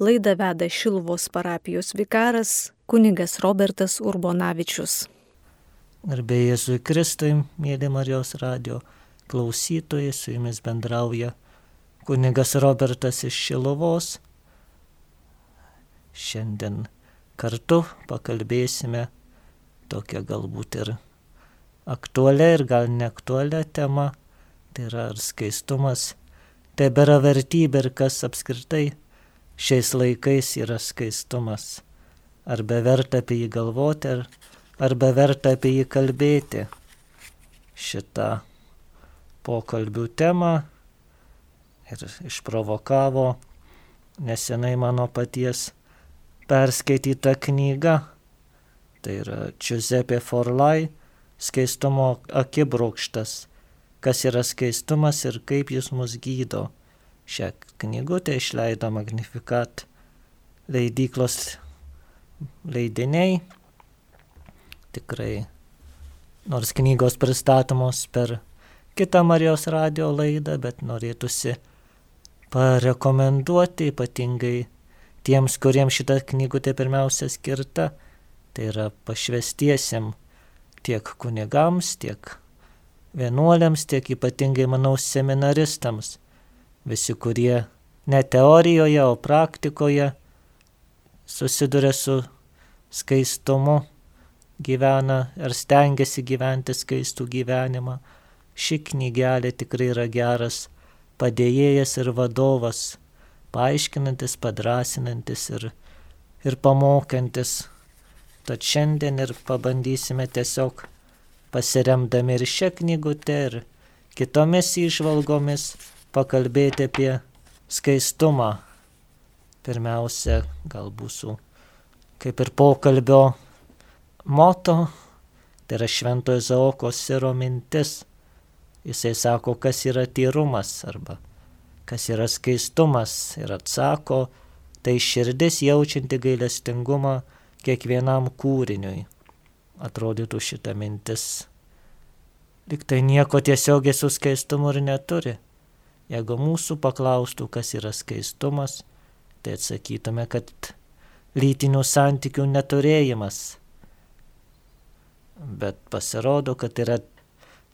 Laidą veda Šilvos parapijos vikaras kunigas Robertas Urbonavičius. Garbė Jėzui Kristui, mėly Marijos radio klausytojai, su jumis bendrauja kunigas Robertas iš Šilovos. Šiandien kartu pakalbėsime tokią galbūt ir aktualią ir gal neaktualią temą. Tai yra ar skaistumas tebėra vertybė ir kas apskritai šiais laikais yra skaistumas. Ar beverta apie jį galvoti, ar, ar beverta apie jį kalbėti. Šitą pokalbių temą ir išprovokavo nesenai mano paties perskaityta knyga. Tai yra Giuseppe Forlai skaistumo akibrokštas, kas yra skaistumas ir kaip jis mus gydo. Šią knygutę išleido Magnificat leidyklos leidiniai. Tikrai, nors knygos pristatomos per kitą Marijos radio laidą, bet norėtųsi parekomenduoti ypatingai tiems, kuriems šita knygutė pirmiausia skirta, tai yra pašvestiesiam tiek kunigams, tiek vienuoliams, tiek ypatingai, manau, seminaristams. Visi, kurie ne teorijoje, o praktikoje susiduria su skaistumu, gyvena ar stengiasi gyventi skaistų gyvenimą. Ši knygelė tikrai yra geras padėjėjas ir vadovas, paaiškinantis, padrasinantis ir, ir pamokantis Tad šiandien ir pabandysime tiesiog pasiremdami ir šią knygutę ir kitomis išvalgomis pakalbėti apie skaistumą. Pirmiausia, gal būsų kaip ir pokalbio moto, tai yra šventojo Zaoko siro mintis. Jisai sako, kas yra tyrumas arba kas yra skaistumas ir atsako, tai širdis jaučianti gailestingumą kiekvienam kūriniui. Atrodytų šita mintis. Liktai nieko tiesiogiai su skaistumu ir neturi. Jeigu mūsų paklaustų, kas yra skaistumas, tai atsakytume, kad lytinių santykių neturėjimas. Bet pasirodo, kad yra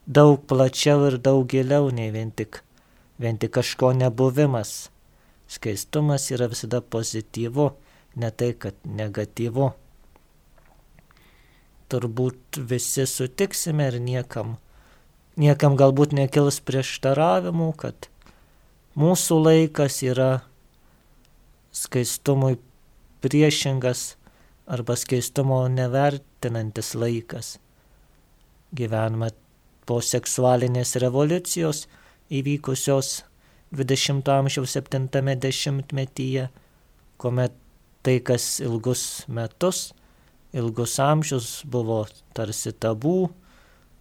daug plačiau ir daug giliau nei vien tik, vien tik kažko nebuvimas. Skaistumas yra visada pozityvu ne tai, kad negatyvu. Turbūt visi sutiksime ir niekam, niekam galbūt nekils prieštaravimų, kad mūsų laikas yra skaistumui priešingas arba skaistumo nevertinantis laikas. Gyvename po seksualinės revoliucijos įvykusios 20 amžiaus 70-metyje, kuomet tai, kas ilgus metus, ilgus amžius buvo tarsi tabų,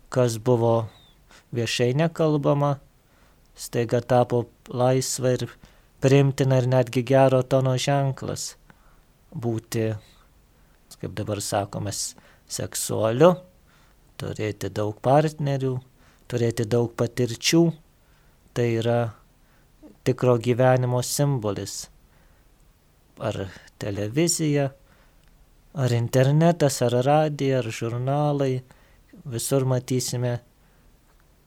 kas buvo viešai nekalbama, staiga tapo laisva ir priimtina ir netgi gero tono ženklas būti, kaip dabar sakomas, seksualiu, turėti daug partnerių, turėti daug patirčių, tai yra tikro gyvenimo simbolis. Ar televizija, ar internetas, ar radija, ar žurnalai, visur matysime,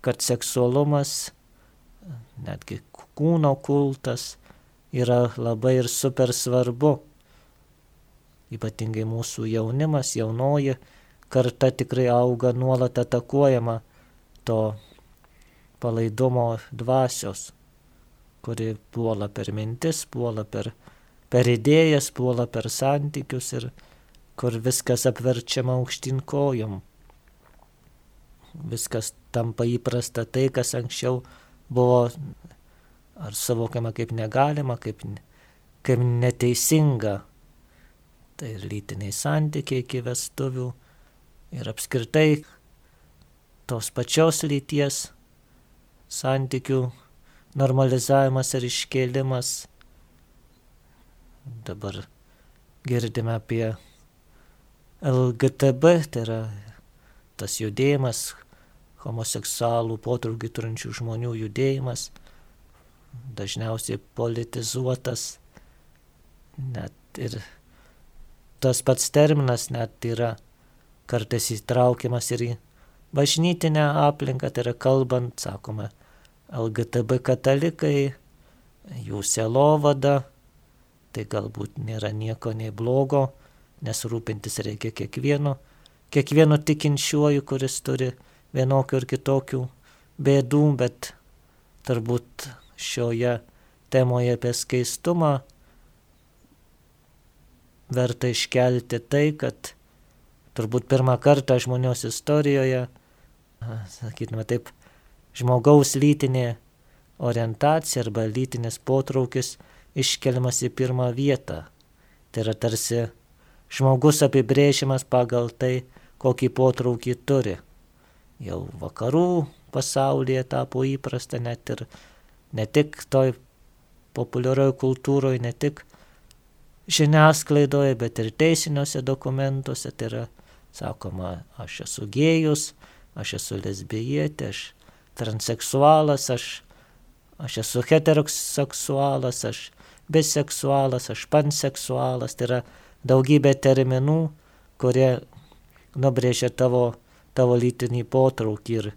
kad seksualumas, netgi kūno kultas yra labai ir super svarbu. Ypatingai mūsų jaunimas, jaunoji karta tikrai auga nuolat atakuojama to palaidumo dvasios, kuri puola per mintis, puola per per idėjas, puola per santykius ir kur viskas apverčiama aukštyn kojom. Viskas tampa įprasta tai, kas anksčiau buvo ar suvokiama kaip negalima, kaip, kaip neteisinga. Tai ir lytiniai santykiai iki vestuvių ir apskritai tos pačios lyties santykių normalizavimas ir iškėlimas Dabar girdime apie LGTB, tai yra tas judėjimas, homoseksualų potraukį turinčių žmonių judėjimas, dažniausiai politizuotas, net ir tas pats terminas net yra kartais įtraukiamas ir į bažnytinę aplinką, tai yra kalbant, sakoma, LGTB katalikai, jų selovada, tai galbūt nėra nieko nei blogo, nes rūpintis reikia kiekvieno, kiekvieno tikinčiuoju, kuris turi vienokių ir kitokių bėdų, bet turbūt šioje temoje apie skaistumą verta iškelti tai, kad turbūt pirmą kartą žmonijos istorijoje, sakytume taip, žmogaus lytinė orientacija arba lytinis potraukis iškeliamas į pirmą vietą. Tai yra tarsi žmogus apibrėžimas pagal tai, kokį potraukį turi. Jau vakarų pasaulyje tapo įprasta net ir ne tik toj populiarioje kultūroje, ne tik žiniasklaidoje, bet ir teisiniuose dokumentuose. Tai yra sakoma, aš esu gėjus, aš esu lesbietė, aš transseksualas, aš, aš esu heteroseksualas, aš biseksualas, aš panseksualas. Tai yra daugybė terminų, kurie nubrėžia tavo, tavo lytinį potraukį ir,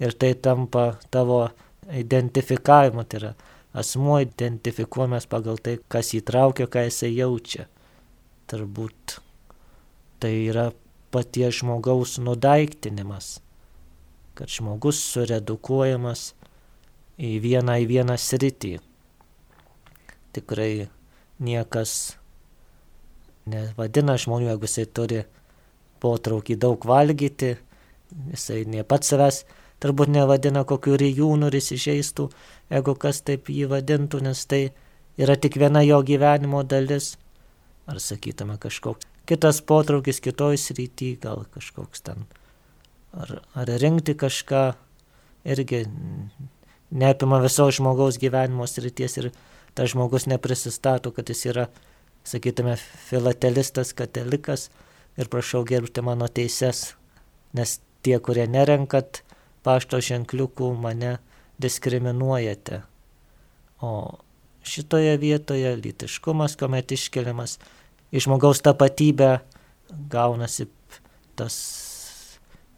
ir tai tampa tavo identifikavimu. Tai yra asmuo identifikuojamas pagal tai, kas įtraukia, ką jisai jaučia. Turbūt tai yra paties žmogaus nudaiktinimas, kad žmogus suredukuojamas į vieną į vieną sritį. Tikrai niekas nevadina žmonių, jeigu jisai turi potraukį daug valgyti, jisai ne pats savęs turbūt nevadina kokiu rijūnu ir įsižeistų, jeigu kas taip jį vadintų, nes tai yra tik viena jo gyvenimo dalis. Ar sakytume kažkoks kitas potraukis kitoj srity, gal kažkoks ten. Ar, ar rinkti kažką irgi neapima viso žmogaus gyvenimo srities ir tas žmogus neprisistato, kad jis yra, sakytume, filatelistas, katalikas ir prašau gerbti mano teises, nes tie, kurie nerenkat pašto ženkliukų mane diskriminuojate. O šitoje vietoje lytiškumas, kuomet iškeliamas į žmogaus tapatybę, gaunasi tas,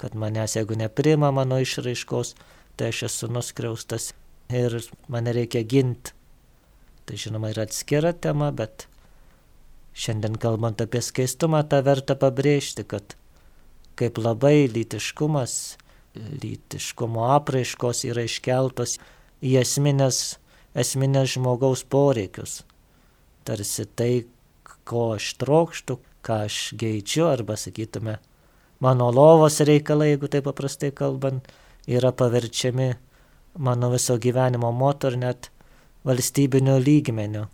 kad manęs jeigu neprima mano išraiškos, tai aš esu nuskriaustas ir mane reikia ginti. Tai žinoma yra atskira tema, bet šiandien kalbant apie skaistumą, tą verta pabrėžti, kad kaip labai lytiškumas lytiškumo apraiškos yra iškeltos į esminės, esminės žmogaus poreikius. Tarsi tai, ko aš trokštų, ką aš geičiu, arba sakytume, mano lovos reikalai, jeigu taip paprastai kalbant, yra paverčiami mano viso gyvenimo moto ir net valstybinio lygmenio.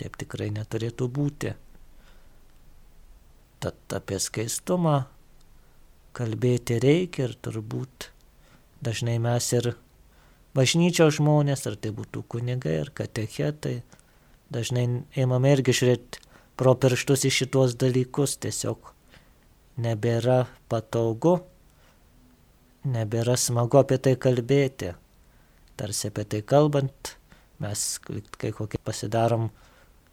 Taip tikrai neturėtų būti. Tad apie skaistumą kalbėti reikia ir turbūt dažnai mes ir bažnyčios žmonės, ar tai būtų kunigai ar katechetai, dažnai įmame irgi žiūrėti pro pirštus į šitos dalykus, tiesiog nebėra patogu, nebėra smagu apie tai kalbėti. Tarsi apie tai kalbant, mes kai kokie pasidarom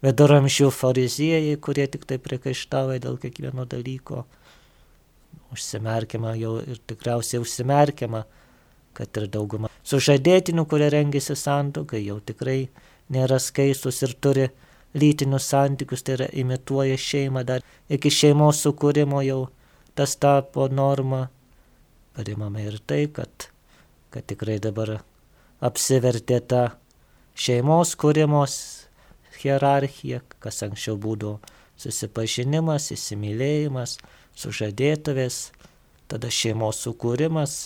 viduramžių fariziejai, kurie tik tai prikaištauja dėl kiekvieno dalyko užsimerkiama jau ir tikriausiai užsimerkiama, kad ir dauguma sužadėtinių, kurie rengiasi santokai, jau tikrai nėra skaistus ir turi lytinius santykius, tai yra imituoja šeimą dar iki šeimos sukūrimo jau tas tapo norma. Parimame ir tai, kad, kad tikrai dabar apsivertė ta šeimos kūrimos hierarchija, kas anksčiau būdavo susipažinimas, įsimylėjimas, sužadėtuvės, tada šeimos sukūrimas,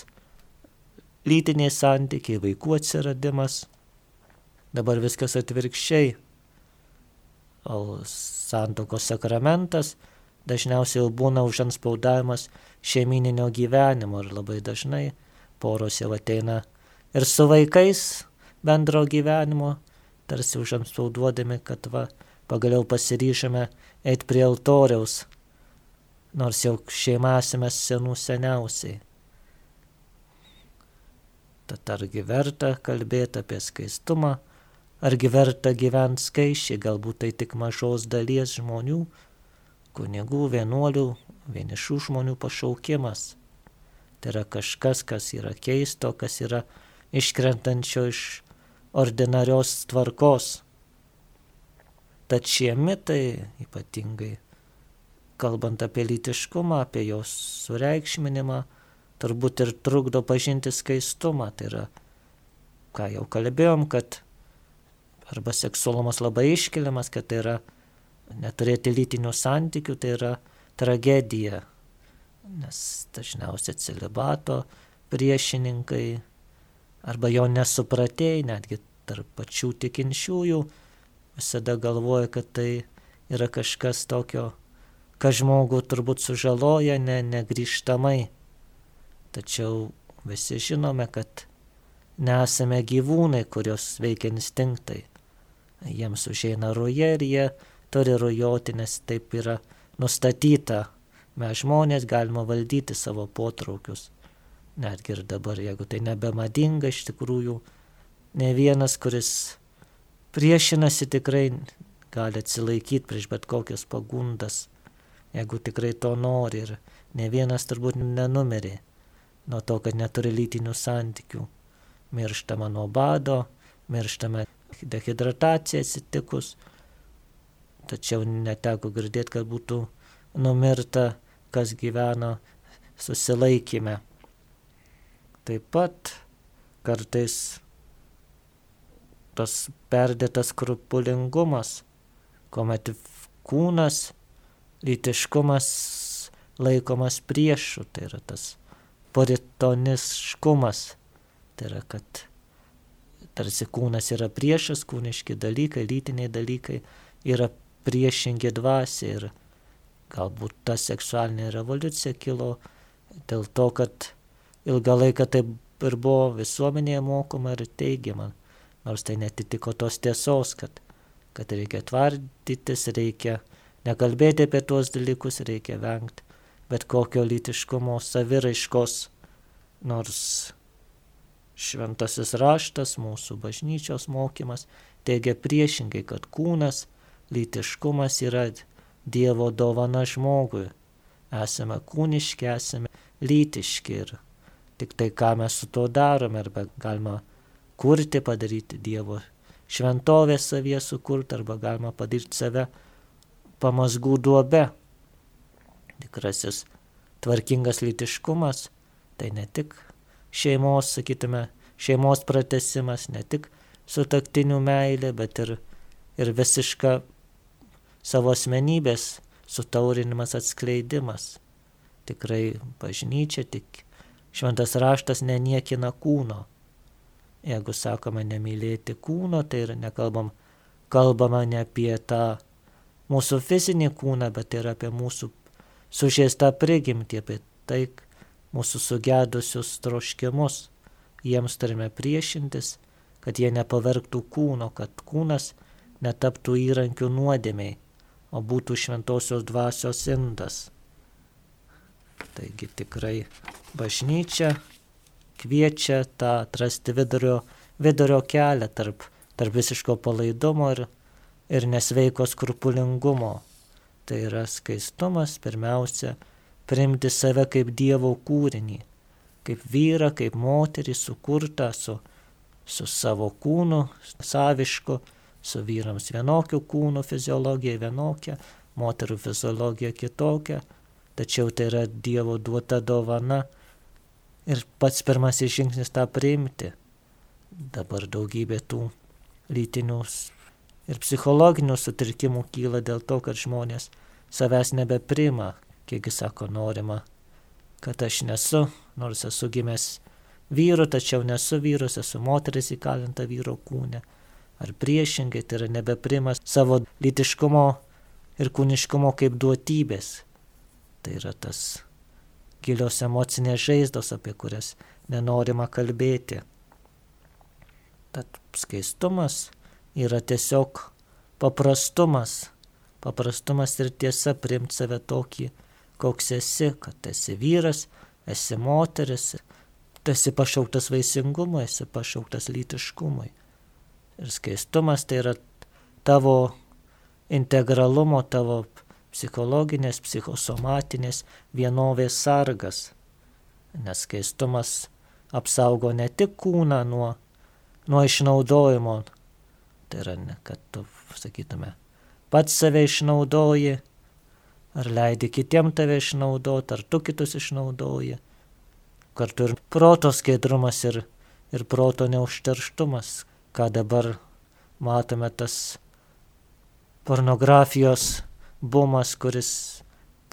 lytiniai santykiai, vaikų atsiradimas. Dabar viskas atvirkščiai. O santokos sakramentas dažniausiai jau būna užanspaudavimas šeimininio gyvenimo ir labai dažnai poros jau ateina ir su vaikais bendro gyvenimo, tarsi užanspauduodami, kad va, pagaliau pasiryžome eiti prie altoriaus nors jau šeima esame senų seniausiai. Tad argi verta kalbėti apie skaistumą, argi verta gyventi skaičiai, galbūt tai tik mažos dalies žmonių, kunigų, vienuolių, vienišų žmonių pašaukimas. Tai yra kažkas, kas yra keisto, kas yra iškrentančio iš ordinarios tvarkos. Tad šie mitai ypatingai, kalbant apie lytiškumą, apie jos sureikšminimą, turbūt ir trukdo pažinti skaistumą. Tai yra, ką jau kalbėjom, kad arba seksualumas labai iškeliamas, kad tai yra neturėti lytinių santykių, tai yra tragedija, nes dažniausiai celibato priešininkai arba jo nesupratėjai, netgi tarp pačių tikinčiųjų, visada galvoja, kad tai yra kažkas tokio, kas žmogų turbūt sužaloja ne, negryžtamai. Tačiau visi žinome, kad nesame gyvūnai, kurios veikia instinktai jiems užeina ruja ir jie turi rujoti, nes taip yra nustatyta. Mes žmonės galime valdyti savo potraukius. Netgi ir dabar, jeigu tai nebemadinga iš tikrųjų, ne vienas, kuris priešinasi tikrai gali atsilaikyti prieš bet kokias pagundas, jeigu tikrai to nori ir ne vienas turbūt nenumerė nuo to, kad neturi lytinių santykių. Mirštama nuo bado, mirštama dehidratacija atsitikus, tačiau neteko girdėti, kad būtų numirta, kas gyveno susilaikime. Taip pat kartais tas perdėtas skrupulingumas, kuomet kūnas, lytiškumas laikomas priešu, tai yra tas puritoniškumas, tai yra, kad tarsi kūnas yra priešas, kūniški dalykai, lytiniai dalykai yra priešingi dvasia ir galbūt ta seksualinė revoliucija kilo dėl to, kad ilgą laiką taip ir buvo visuomenėje mokoma ir teigiama, nors tai netitiko tos tiesos, kad, kad reikia tvardytis, reikia nekalbėti apie tuos dalykus, reikia vengti bet kokio lytiškumo saviraiškos, nors Šventasis raštas, mūsų bažnyčios mokymas teigia priešingai, kad kūnas, lytiškumas yra Dievo dovana žmogui. Esame kūniški, esame lytiški ir tik tai, ką mes su to darome, arba galima kurti, padaryti Dievo šventovę savie sukurti, arba galima padaryti save pamasgų duobe. Tikrasis tvarkingas lytiškumas tai ne tik šeimos, sakytume, šeimos pratesimas, ne tik sutaktinių meilė, bet ir, ir visiška savo asmenybės sutaurinimas, atskleidimas. Tikrai bažnyčia, tik šventas raštas neniekina kūno. Jeigu sakome nemylėti kūno, tai ir nekalbam, kalbama ne apie tą mūsų fizinį kūną, bet ir apie mūsų sužeistą prigimtį, apie tai, mūsų sugedusius troškimus. Jiems turime priešintis, kad jie nepavergtų kūno, kad kūnas netaptų įrankių nuodėmiai, o būtų šventosios dvasios indas. Taigi tikrai bažnyčia kviečia tą atrasti vidurio, vidurio kelią tarp, tarp visiško palaidumo ir, ir nesveiko skrupulingumo. Tai yra skaistumas pirmiausia priimti save kaip Dievo kūrinį, kaip vyrą, kaip moterį sukurtą su, su savo kūnu, savišku, su vyrams vienokiu kūnu fiziologija vienokia, moterų fiziologija kitokia, tačiau tai yra Dievo duota dovana ir pats pirmasis žingsnis tą priimti. Dabar daugybė tų lytinių ir psichologinių sutrikimų kyla dėl to, kad žmonės savęs nebeprima kiekgi sako norima, kad aš nesu, nors esu gimęs vyru, tačiau nesu vyrus, esu moteris įkalinta vyro kūne. Ar priešingai tai yra nebeprimas savo lytiškumo ir kūniškumo kaip duotybės. Tai yra tas gilios emocinės žaizdos, apie kurias nenorima kalbėti. Tad skaistumas yra tiesiog paprastumas. Paprastumas ir tiesa primti save tokį, koks esi, kad esi vyras, esi moteris, esi pašauktas vaisingumui, esi pašauktas lytiškumui. Ir skaistumas tai yra tavo integralumo, tavo psichologinės, psichosomatinės vienovės sargas. Nes skaistumas apsaugo ne tik kūną nuo, nuo išnaudojimo, tai yra, kad tu, sakytume, pats save išnaudoji, ar leidi kitiem tave išnaudoti, ar tu kitus išnaudoji. Kartu ir proto skaidrumas ir, ir proto neužterštumas, ką dabar matome tas pornografijos bumas, kuris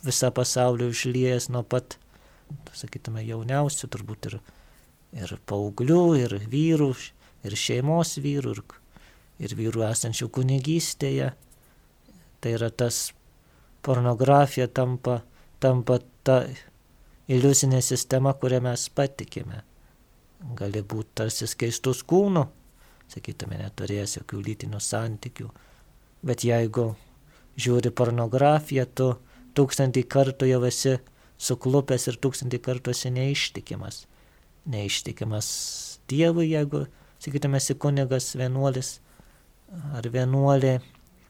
visą pasaulį užliejas nuo pat, sakytume, jauniausių turbūt ir, ir paauglių, ir vyrų, ir šeimos vyrų, ir, ir vyrų esančių kunigystėje. Tai yra tas pornografija tampa, tampa ta iliuzinė sistema, kurią mes patikime. Gali būti tarsi skaistus kūnų, sakytume, neturėjęs jokių lytinių santykių. Bet jeigu žiūri pornografiją, tu tūkstantį kartų jau esi suklupęs ir tūkstantį kartų esi neištikimas. Neištikimas Dievui, jeigu, sakytume, esi kunigas, vienuolis ar vienuolė,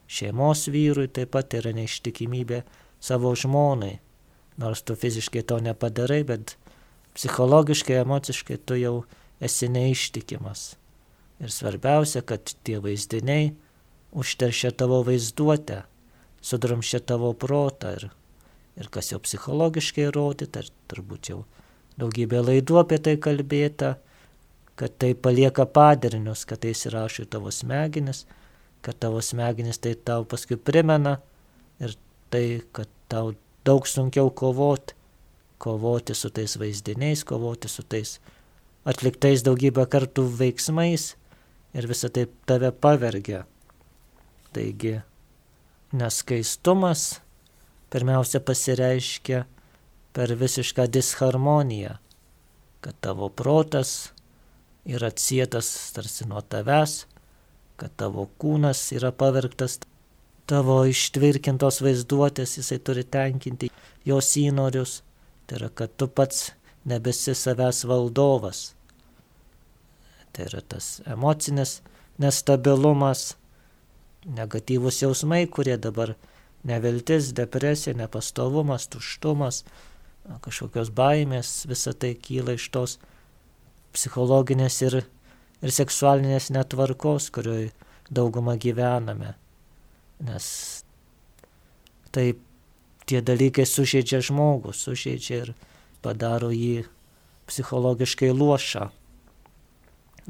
šeimos vyrui taip pat yra neištikimybė savo žmonai. Nors tu fiziškai to nepadarai, bet psichologiškai, emociškai tu jau esi neištikimas. Ir svarbiausia, kad tie vaizdiniai užteršia tavo vaizduotę, sudrumšia tavo protą ir, ir kas jau psichologiškai įrodyta, ir turbūt jau daugybė laidų apie tai kalbėta, kad tai palieka padarinius, kad tai įsirašo į tavo smegenis kad tavo smegenys tai tau paskui primena ir tai, kad tau daug sunkiau kovoti, kovoti su tais vaizdiniais, kovoti su tais atliktais daugybę kartų veiksmais ir visą tai tave pavergia. Taigi, neskaistumas pirmiausia pasireiškia per visišką disharmoniją, kad tavo protas yra atsietas tarsi nuo tavęs, kad tavo kūnas yra pavergtas tavo ištvirkintos vaizduotės, jisai turi tenkinti jos įnorius, tai yra, kad tu pats nebesi savęs valdovas. Tai yra tas emocinis nestabilumas, negatyvus jausmai, kurie dabar neviltis, depresija, nepastovumas, tuštumas, kažkokios baimės, visa tai kyla iš tos psichologinės ir ir seksualinės netvarkos, kurioje daugumą gyvename. Nes taip tie dalykai sužeidžia žmogų, sužeidžia ir padaro jį psichologiškai luošą.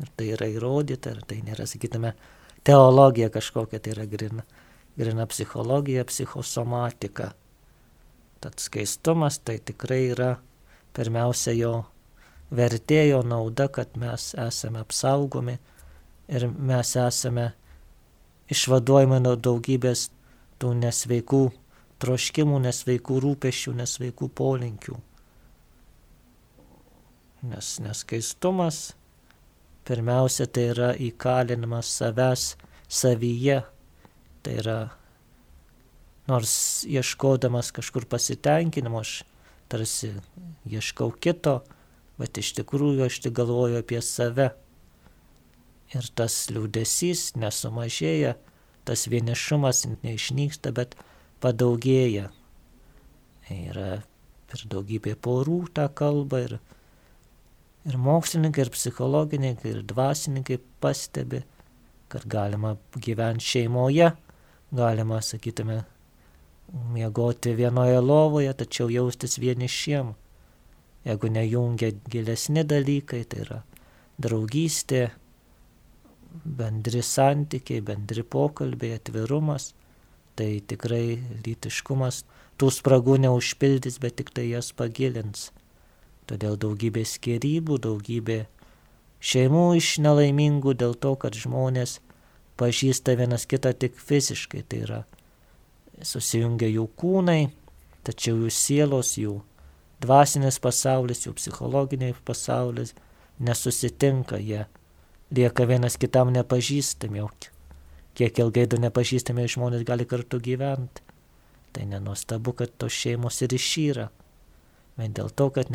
Ir tai yra įrodyta, ir tai nėra, sakytume, teologija kažkokia, tai yra grina, grina psichologija, psichosomatika. Tad skaistumas tai tikrai yra pirmiausia jo vertėjo nauda, kad mes esame apsaugomi ir mes esame išvaduojami nuo daugybės tų nesveikų troškimų, nesveikų rūpešių, nesveikų polinkių. Nes neskaistumas pirmiausia tai yra įkalinimas savęs savyje, tai yra nors ieškodamas kažkur pasitenkinimo, aš tarsi ieškau kito, bet iš tikrųjų aš tik galvoju apie save. Ir tas liūdėsys nesumažėja, tas vienišumas neišnyksta, bet padaugėja. Yra per daugybę porų tą kalbą ir, ir mokslininkai, ir psichologininkai, ir dvasininkai pastebi, kad galima gyventi šeimoje, galima, sakytume, miegoti vienoje lovoje, tačiau jaustis vienišiem jeigu nejungia gilesni dalykai, tai yra draugystė, bendri santykiai, bendri pokalbiai, atvirumas, tai tikrai lytiškumas tų spragų neužpildys, bet tik tai jas pagilins. Todėl daugybė skirybų, daugybė šeimų iš nelaimingų dėl to, kad žmonės pažįsta vienas kitą tik fiziškai, tai yra susijungia jų kūnai, tačiau jų sielos, jų dvasinis pasaulis, jų psichologiniai pasaulis nesusitinka, jie lieka vienas kitam nepažįstami, jau kiek ilgai du nepažįstami žmonės gali kartu gyventi. Tai nenuostabu, kad tos šeimos ir išyra. Vien dėl to, kad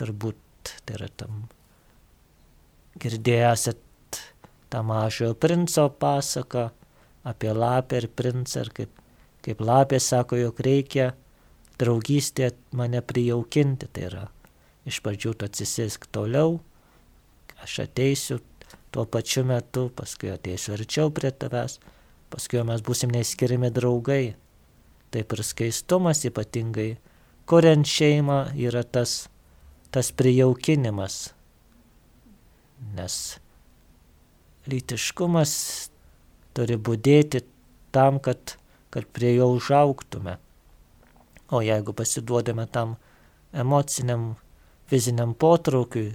turbūt tai yra tam girdėjęs tą mažojo princo pasaką apie lapę ir princą ir kaip, kaip lapė sako, jog reikia draugystė mane prijaukinti, tai yra iš pradžių tu atsisėsk toliau, aš ateisiu tuo pačiu metu, paskui ateisiu arčiau prie tavęs, paskui mes būsim neskirimi draugai. Taip ir skaistumas ypatingai, kuriant šeimą, yra tas, tas prijaukinimas. Nes lytiškumas turi būdėti tam, kad, kad prie jo užauktume. O jeigu pasiduodame tam emociniam, fiziniam potraukiui,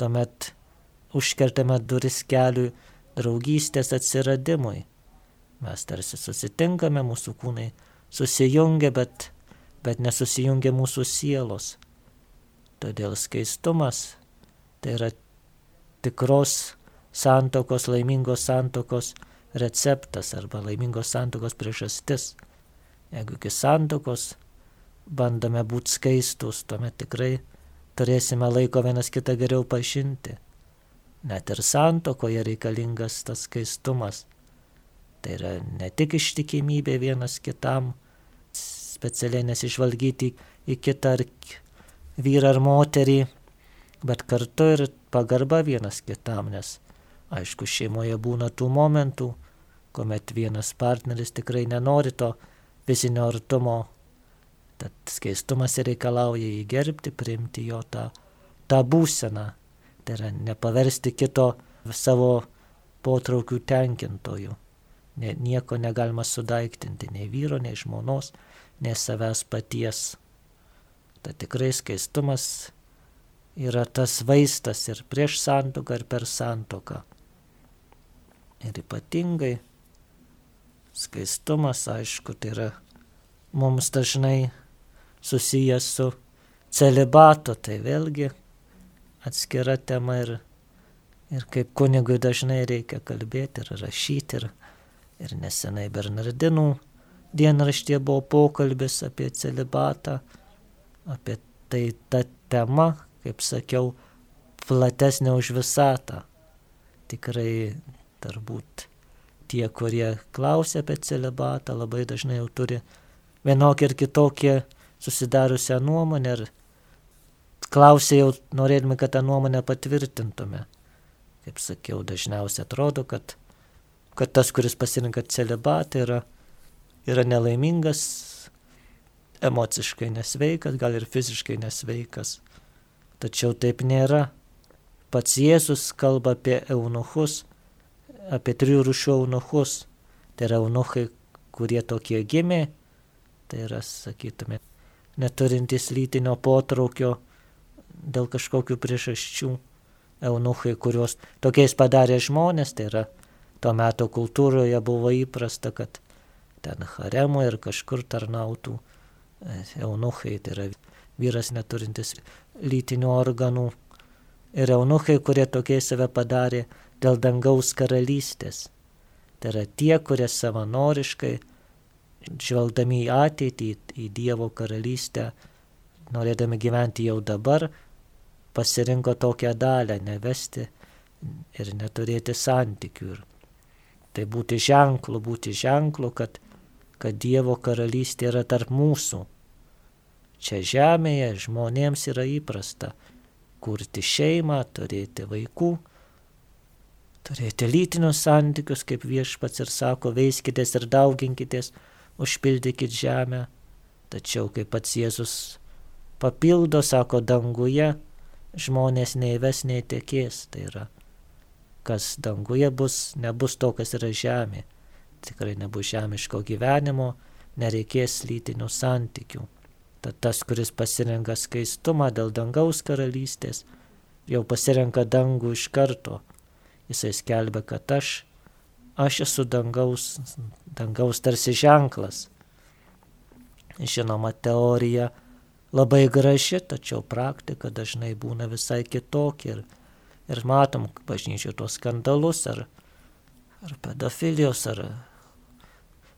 tuomet užkertame duris keliui draugystės atsiradimui. Mes tarsi susitinkame, mūsų kūnai susijungia, bet, bet nesusijungia mūsų sielos. Todėl skaistumas tai yra tikros santokos, laimingos santokos receptas arba laimingos santokos priežastis. Jeigu iki santokos bandome būti skaistus, tuomet tikrai turėsime laiko vienas kitą geriau pažinti. Net ir santokoje reikalingas tas skaistumas. Tai yra ne tik ištikimybė vienas kitam, specialiai nesižvalgyti į kitą ar vyrą ar moterį, bet kartu ir pagarba vienas kitam, nes aišku, šeimoje būna tų momentų, kuomet vienas partneris tikrai nenori to fizinio artumo Tad skaistumas reikalauja jį gerbti, priimti jo tą, tą būseną. Tai yra nepaversti kito savo potraukių tenkintojų. Ne, nieko negalima sudaiktinti, nei vyro, nei žmonos, nei savęs paties. Tai tikrai skaistumas yra tas vaistas ir prieš santoką, ir per santoką. Ir ypatingai skaistumas, aišku, tai yra mums dažnai susijęs su celibatu, tai vėlgi atskira tema ir, ir kaip kunigui dažnai reikia kalbėti ir rašyti. Ir, ir nesenai Bernardinų dienraštie buvo pokalbis apie celibatą, apie tai ta tema, kaip sakiau, platesnė už visatą. Tikrai turbūt tie, kurie klausia apie celibatą, labai dažnai jau turi vienokį ir kitokį susidariusią nuomonę ir klausė jau norėdami, kad tą nuomonę patvirtintume. Kaip sakiau, dažniausiai atrodo, kad, kad tas, kuris pasirinka celibatą, yra, yra nelaimingas, emociškai nesveikas, gal ir fiziškai nesveikas. Tačiau taip nėra. Pats Jėzus kalba apie eunuchus, apie trijų rušių eunuchus. Tai yra eunuchai, kurie tokie gimė, tai yra, sakytume, neturintys lytinio potraukio dėl kažkokių priežasčių. Eunuchai, kuriuos tokiais padarė žmonės, tai yra tuo metu kultūroje buvo įprasta, kad ten haremo ir kažkur tarnautų e, eunuchai, tai yra vyras neturintis lytinių organų. Ir eunuchai, kurie tokiai save padarė dėl dangaus karalystės. Tai yra tie, kurie savanoriškai žvelgdami į ateitį, į Dievo karalystę, norėdami gyventi jau dabar, pasirinko tokią dalę nevesti ir neturėti santykių. Ir tai būti ženklu, būti ženklu, kad, kad Dievo karalystė yra tarp mūsų. Čia žemėje žmonėms yra įprasta kurti šeimą, turėti vaikų, turėti lytinius santykius, kaip viešpats ir sako, veiskitės ir dauginkitės, užpildykit žemę. Tačiau kaip pats Jėzus papildo, sako, danguje žmonės neįves, neįtekės. Tai yra, kas danguje bus, nebus to, kas yra žemė. Tikrai nebus žemiško gyvenimo, nereikės lytinių santykių. Tad tas, kuris pasirenka skaistumą dėl dangaus karalystės, jau pasirenka dangų iš karto. Jisai skelbia, kad aš aš esu dangaus, dangaus tarsi ženklas. Žinoma, teorija labai graži, tačiau praktika dažnai būna visai kitokia. Ir, ir matom bažnyčių tos skandalus, ar, ar pedofilijos, ar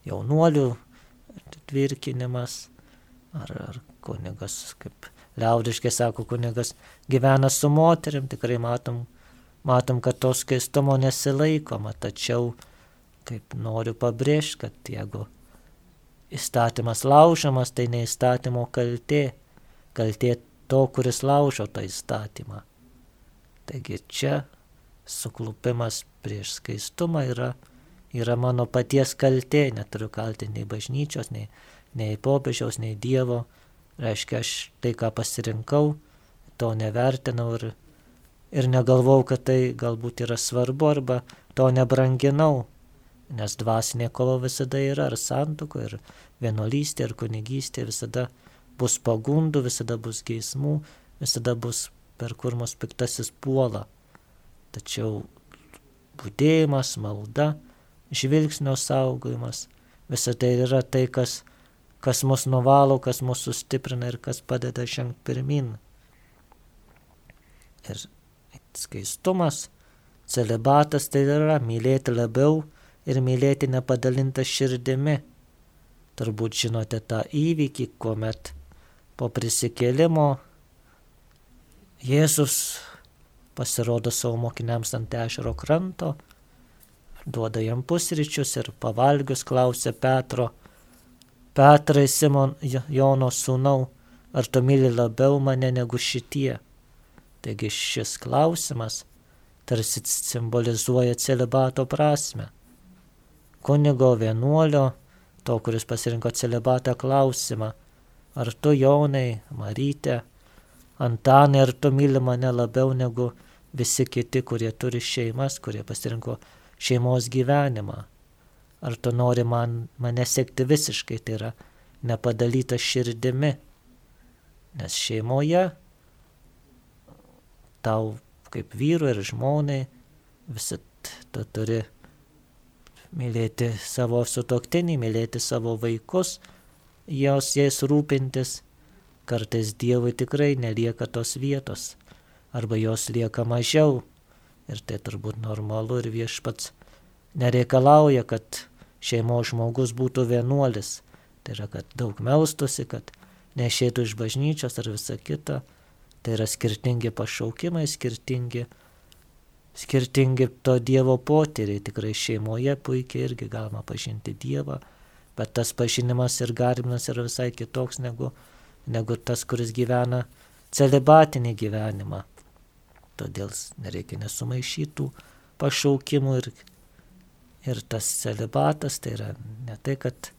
jaunuolių tvirkinimas, ar, ar kunigas kaip liaudiškai sako kunigas, gyvena su moterim, tikrai matom, matom, kad to skaistumo nesilaikoma, tačiau kaip noriu pabrėžti, kad jeigu įstatymas laužamas, tai ne įstatymo kaltė, kaltė to, kuris laužo tą įstatymą. Taigi čia suklupimas prieš skaistumą yra, yra mano paties kaltė, neturiu kaltinti nei bažnyčios, nei, nei popiežiaus, nei Dievo. Reiškia, aš tai, ką pasirinkau, to nevertinau ir, ir negalvau, kad tai galbūt yra svarbu arba to nebranginau, nes dvasinė kova visada yra, ar santuko, ir vienolystė, ir kunigystė visada bus pagundų, visada bus geismų, visada bus per kur mus piktasis puola. Tačiau būdėjimas, malda, žvilgsnio saugojimas, visa tai yra tai, kas, kas mus nuvalo, kas mus sustiprina ir kas padeda žengti pirmin. Ir skaistumas, celibatas tai yra mylėti labiau ir mylėti nepadalintą širdimi. Turbūt žinote tą įvykį, kuomet po prisikėlimo Jėzus pasirodo savo mokiniams ant ešero kranto, duoda jam pusryčius ir pavalgius klausia Petro, Petrai Simon Jono sūnau, ar tu myli labiau mane negu šitie? Taigi šis klausimas tarsi simbolizuoja celibato prasme. Kunigo vienuolio, to, kuris pasirinko celibatą klausimą, ar tu Jonai, Marytė, Antanai, ar tu myli mane labiau negu visi kiti, kurie turi šeimas, kurie pasirinko šeimos gyvenimą? Ar tu nori man, mane sekti visiškai, tai yra nepadalyta širdimi? Nes šeimoje tau kaip vyru ir žmonai visi tu turi mylėti savo sutoktinį, mylėti savo vaikus, jos jais rūpintis Kartais Dievui tikrai nelieka tos vietos, arba jos lieka mažiau. Ir tai turbūt normalu ir viešpats nereikalauja, kad šeimos žmogus būtų vienuolis. Tai yra, kad daug melstusi, kad nešėtų iš bažnyčios ar visa kita. Tai yra skirtingi pašaukimai, skirtingi, skirtingi to Dievo potyriai. Tikrai šeimoje puikiai irgi galima pažinti Dievą, bet tas pažinimas ir garbinimas yra visai kitoks negu negu tas, kuris gyvena celibatinį gyvenimą. Todėl nereikia nesumaišytų pašaukimų ir, ir tas celibatas tai yra ne tai, kad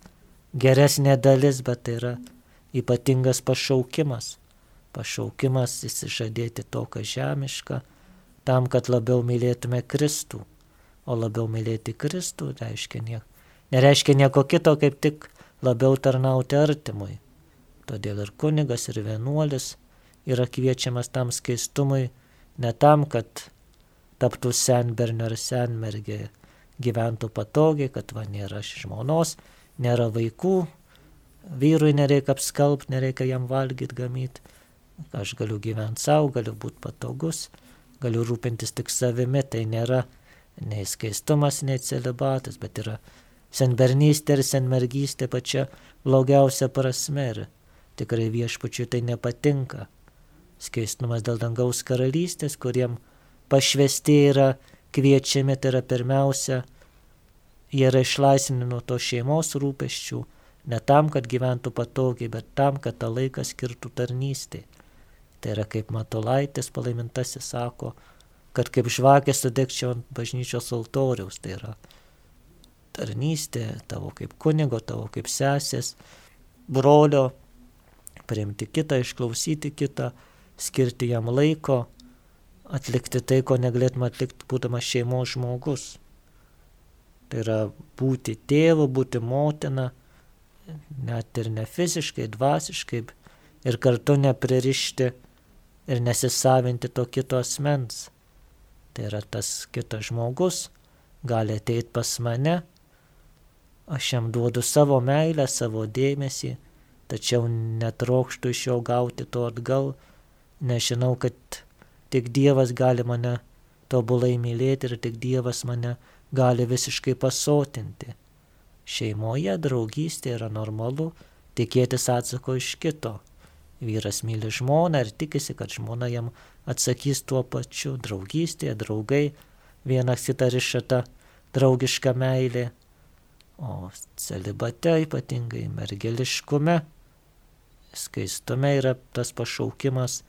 geresnė dalis, bet tai yra ypatingas pašaukimas. Pašaukimas įsižadėti to, kas žemiška, tam, kad labiau mylėtume Kristų. O labiau mylėti Kristų reiškia nieko. Nereiškia nieko kito, kaip tik labiau tarnauti artimui. Todėl ir kunigas, ir vienuolis yra kviečiamas tam skaistumui ne tam, kad taptų senbernio ar senmergė, gyventų patogiai, kad va nėra žmonos, nėra vaikų, vyrui nereikia apskalbti, nereikia jam valgyti, gamyti, aš galiu gyventi savo, galiu būti patogus, galiu rūpintis tik savimi, tai nėra nei skaistumas, nei celibatas, bet yra senbernystė ir senmergystė pačia blogiausia prasme. Ir Tikrai viešpačiui tai nepatinka. Skaistumas dėl dangaus karalystės, kuriem pašvesti yra kviečiami, tai yra pirmiausia, jie yra išlaisvinti nuo to šeimos rūpeščių, ne tam, kad gyventų patogiai, bet tam, kad tą laiką skirtų tarnystė. Tai yra kaip Matolaitis palaimintasis sako, kad kaip žvakė sudegčiau ant bažnyčios altoriaus, tai yra tarnystė tavo kaip kunigo, tavo kaip sesės, brolio, priimti kitą, išklausyti kitą, skirti jam laiko, atlikti tai, ko negalėtume atlikti būdamas šeimos žmogus. Tai yra būti tėvu, būti motina, net ir ne fiziškai, dvasiškai, ir kartu nepririšti ir nesisavinti to kito asmens. Tai yra tas kitas žmogus, gali ateiti pas mane, aš jam duodu savo meilę, savo dėmesį, tačiau netrokštų iš jo gauti to atgal, nežinau, kad tik Dievas gali mane tobulai mylėti ir tik Dievas mane gali visiškai pasotinti. Šeimoje draugystė yra normalu tikėtis atsako iš kito, vyras myli žmoną ir tikisi, kad žmona jam atsakys tuo pačiu. Draugystėje, draugai, vienas kitą rišata draugiška meilė, o celibate ypatingai mergeliškume, skaistume yra tas pašaukimas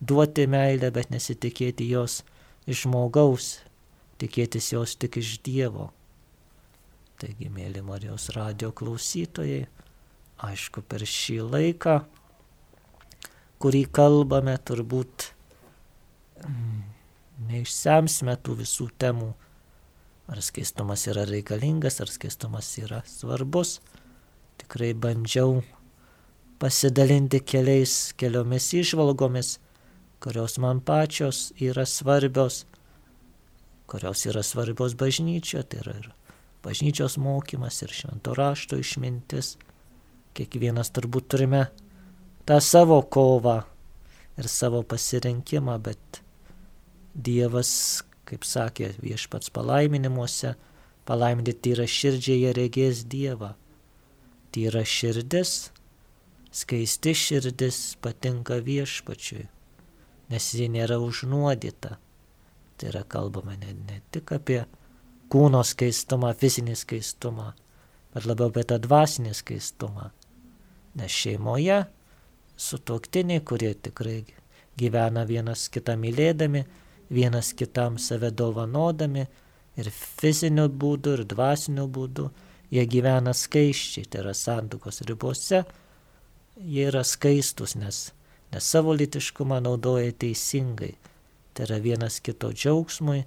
duoti meilę, bet nesitikėti jos iš žmogaus, tikėtis jos tik iš Dievo. Taigi, mėly Marijos radio klausytojai, aišku, per šį laiką, kurį kalbame, turbūt mm, neišsemsime tų visų temų, ar skaistumas yra reikalingas, ar skaistumas yra svarbus. Tikrai bandžiau pasidalinti keliais, keliomis išvalgomis, kurios man pačios yra svarbios, kurios yra svarbios bažnyčioje, tai yra ir bažnyčios mokymas ir švento rašto išmintis. Kiekvienas turbūt turime tą savo kovą ir savo pasirinkimą, bet Dievas, kaip sakė viešpats palaiminimuose, palaiminti tyra širdžiai jie regės Dievą. Tyra širdis, skaisti širdis patinka viešpačiui, nes ji nėra užnuodyta. Tai yra kalbama ne, ne tik apie kūno skaistumą, fizinį skaistumą, bet labiau apie tą dvasinį skaistumą. Nes šeimoje sutoktiniai, kurie tikrai gyvena vienas kitą mylėdami, vienas kitam save dovanodami ir fiziniu būdu, ir dvasiniu būdu, jie gyvena skaiščiai, tai yra santokos ribose, jie yra skaistus, nes, nes savo litiškumą naudoja teisingai. Tai yra vienas kito džiaugsmui,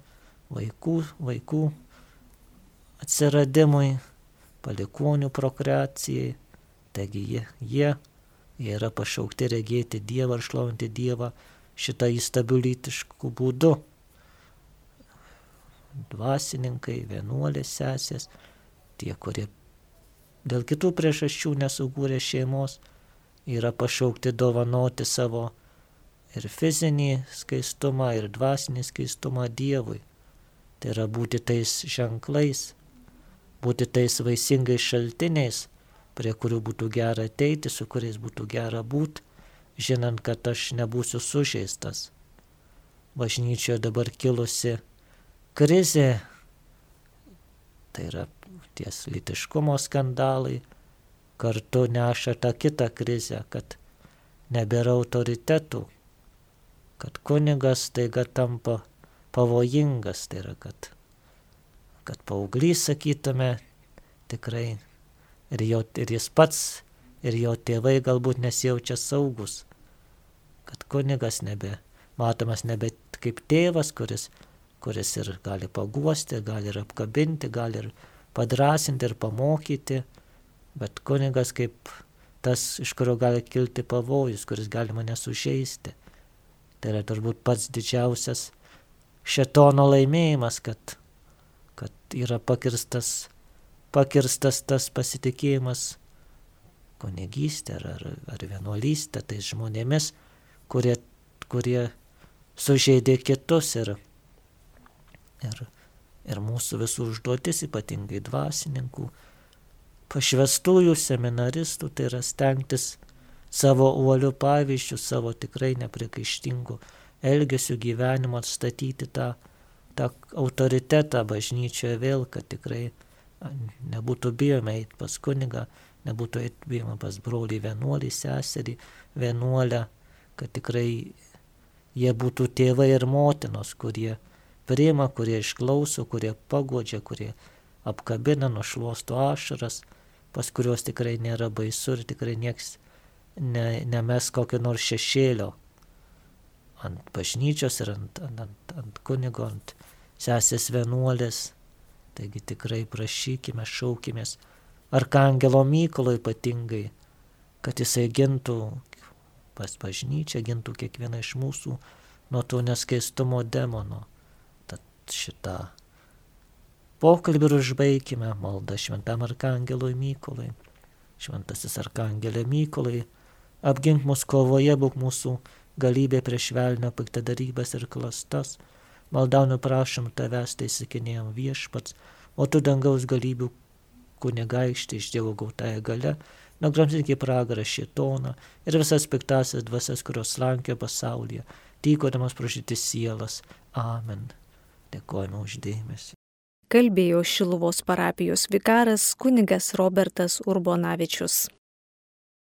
vaikų, vaikų atsiradimui, palikonių prokreacijai. Taigi jie, jie, jie yra pašaukti regėti Dievą ir šlovinti Dievą šitą įstabių lytiškų būdų. Dvasininkai, vienuolės sesės, tie, kurie dėl kitų priežasčių nesugūrė šeimos, yra pašaukti dovanoti savo ir fizinį skaistumą, ir dvasinį skaistumą Dievui. Tai yra būti tais ženklais, būti tais vaisingais šaltiniais, prie kurių būtų gera ateiti, su kuriais būtų gera būti, žinant, kad aš nebūsiu sužeistas. Bažnyčioje dabar kilusi krizė, tai yra ties litiškumo skandalai, kartu neša tą kitą krizę, kad nebėra autoritetų, kad kunigas taiga tampa pavojingas, tai yra, kad kad paauglys, sakytume, tikrai ir, jo, ir jis pats, ir jo tėvai galbūt nesijaučia saugus, kad kunigas nebe, matomas nebe kaip tėvas, kuris, kuris ir gali paguosti, gali ir apkabinti, gali ir padrasinti ir pamokyti, bet kunigas kaip tas, iš kurio gali kilti pavojus, kuris gali mane sužeisti. Tai yra turbūt pats didžiausias šetono laimėjimas, kad kad yra pakirstas, pakirstas tas pasitikėjimas kunigystė ar, ar, ar vienuolystė tais žmonėmis, kurie, kurie sužeidė kitus ir, ir, ir mūsų visų užduotis, ypatingai dvasininkų, pašvestųjų seminaristų, tai yra stengtis savo uolių pavyzdžių, savo tikrai neprikaištingų elgesių gyvenimo atstatyti tą tą autoritetą bažnyčioje vėl, kad tikrai nebūtų bijoma eiti pas kunigą, nebūtų bijoma pas brolį vienuolį, seserį vienuolę, kad tikrai jie būtų tėvai ir motinos, kurie priima, kurie išklauso, kurie pagodžia, kurie apkabina, nušuosto ašaras, pas kuriuos tikrai nėra baisu ir tikrai nieks ne, nemes kokio nors šešėlio ant bažnyčios ir ant, ant, ant, ant kunigo, ant sesės vienuolės. Taigi tikrai prašykime, šaukimės Arkangelo Mykolo ypatingai, kad jisai gintų pas bažnyčią, gintų kiekvieną iš mūsų nuo to neskaistumo demono. Tad šitą pokalbį ir užbaigime maldą šventam Arkangelui Mykolai. Šventasis Arkangelė Mykolai, apgink mus kovoje, būk mūsų galybė prieš velnio piktadarybės ir klastas Maldaunu prašom tavęs, tai sakinėjom viešpats, o tu dangaus galybių kunigaikštį iš Dievo gautąją gale, nugramzinti į pragarą šitoną ir visas piktasias dvasias, kurios slankė pasaulyje, tykodamas prašyti sielas. Amen. Dėkojame uždėmesi. Kalbėjo Šiluvos parapijos vikaras kunigas Robertas Urbonavičius.